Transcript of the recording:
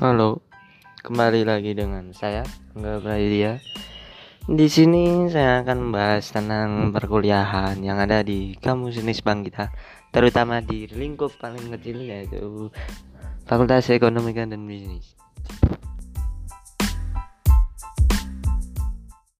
Halo, kembali lagi dengan saya Angga Praidya. Di sini saya akan membahas tentang perkuliahan yang ada di kampus Unisbang kita, terutama di lingkup paling kecil yaitu Fakultas Ekonomi dan Bisnis.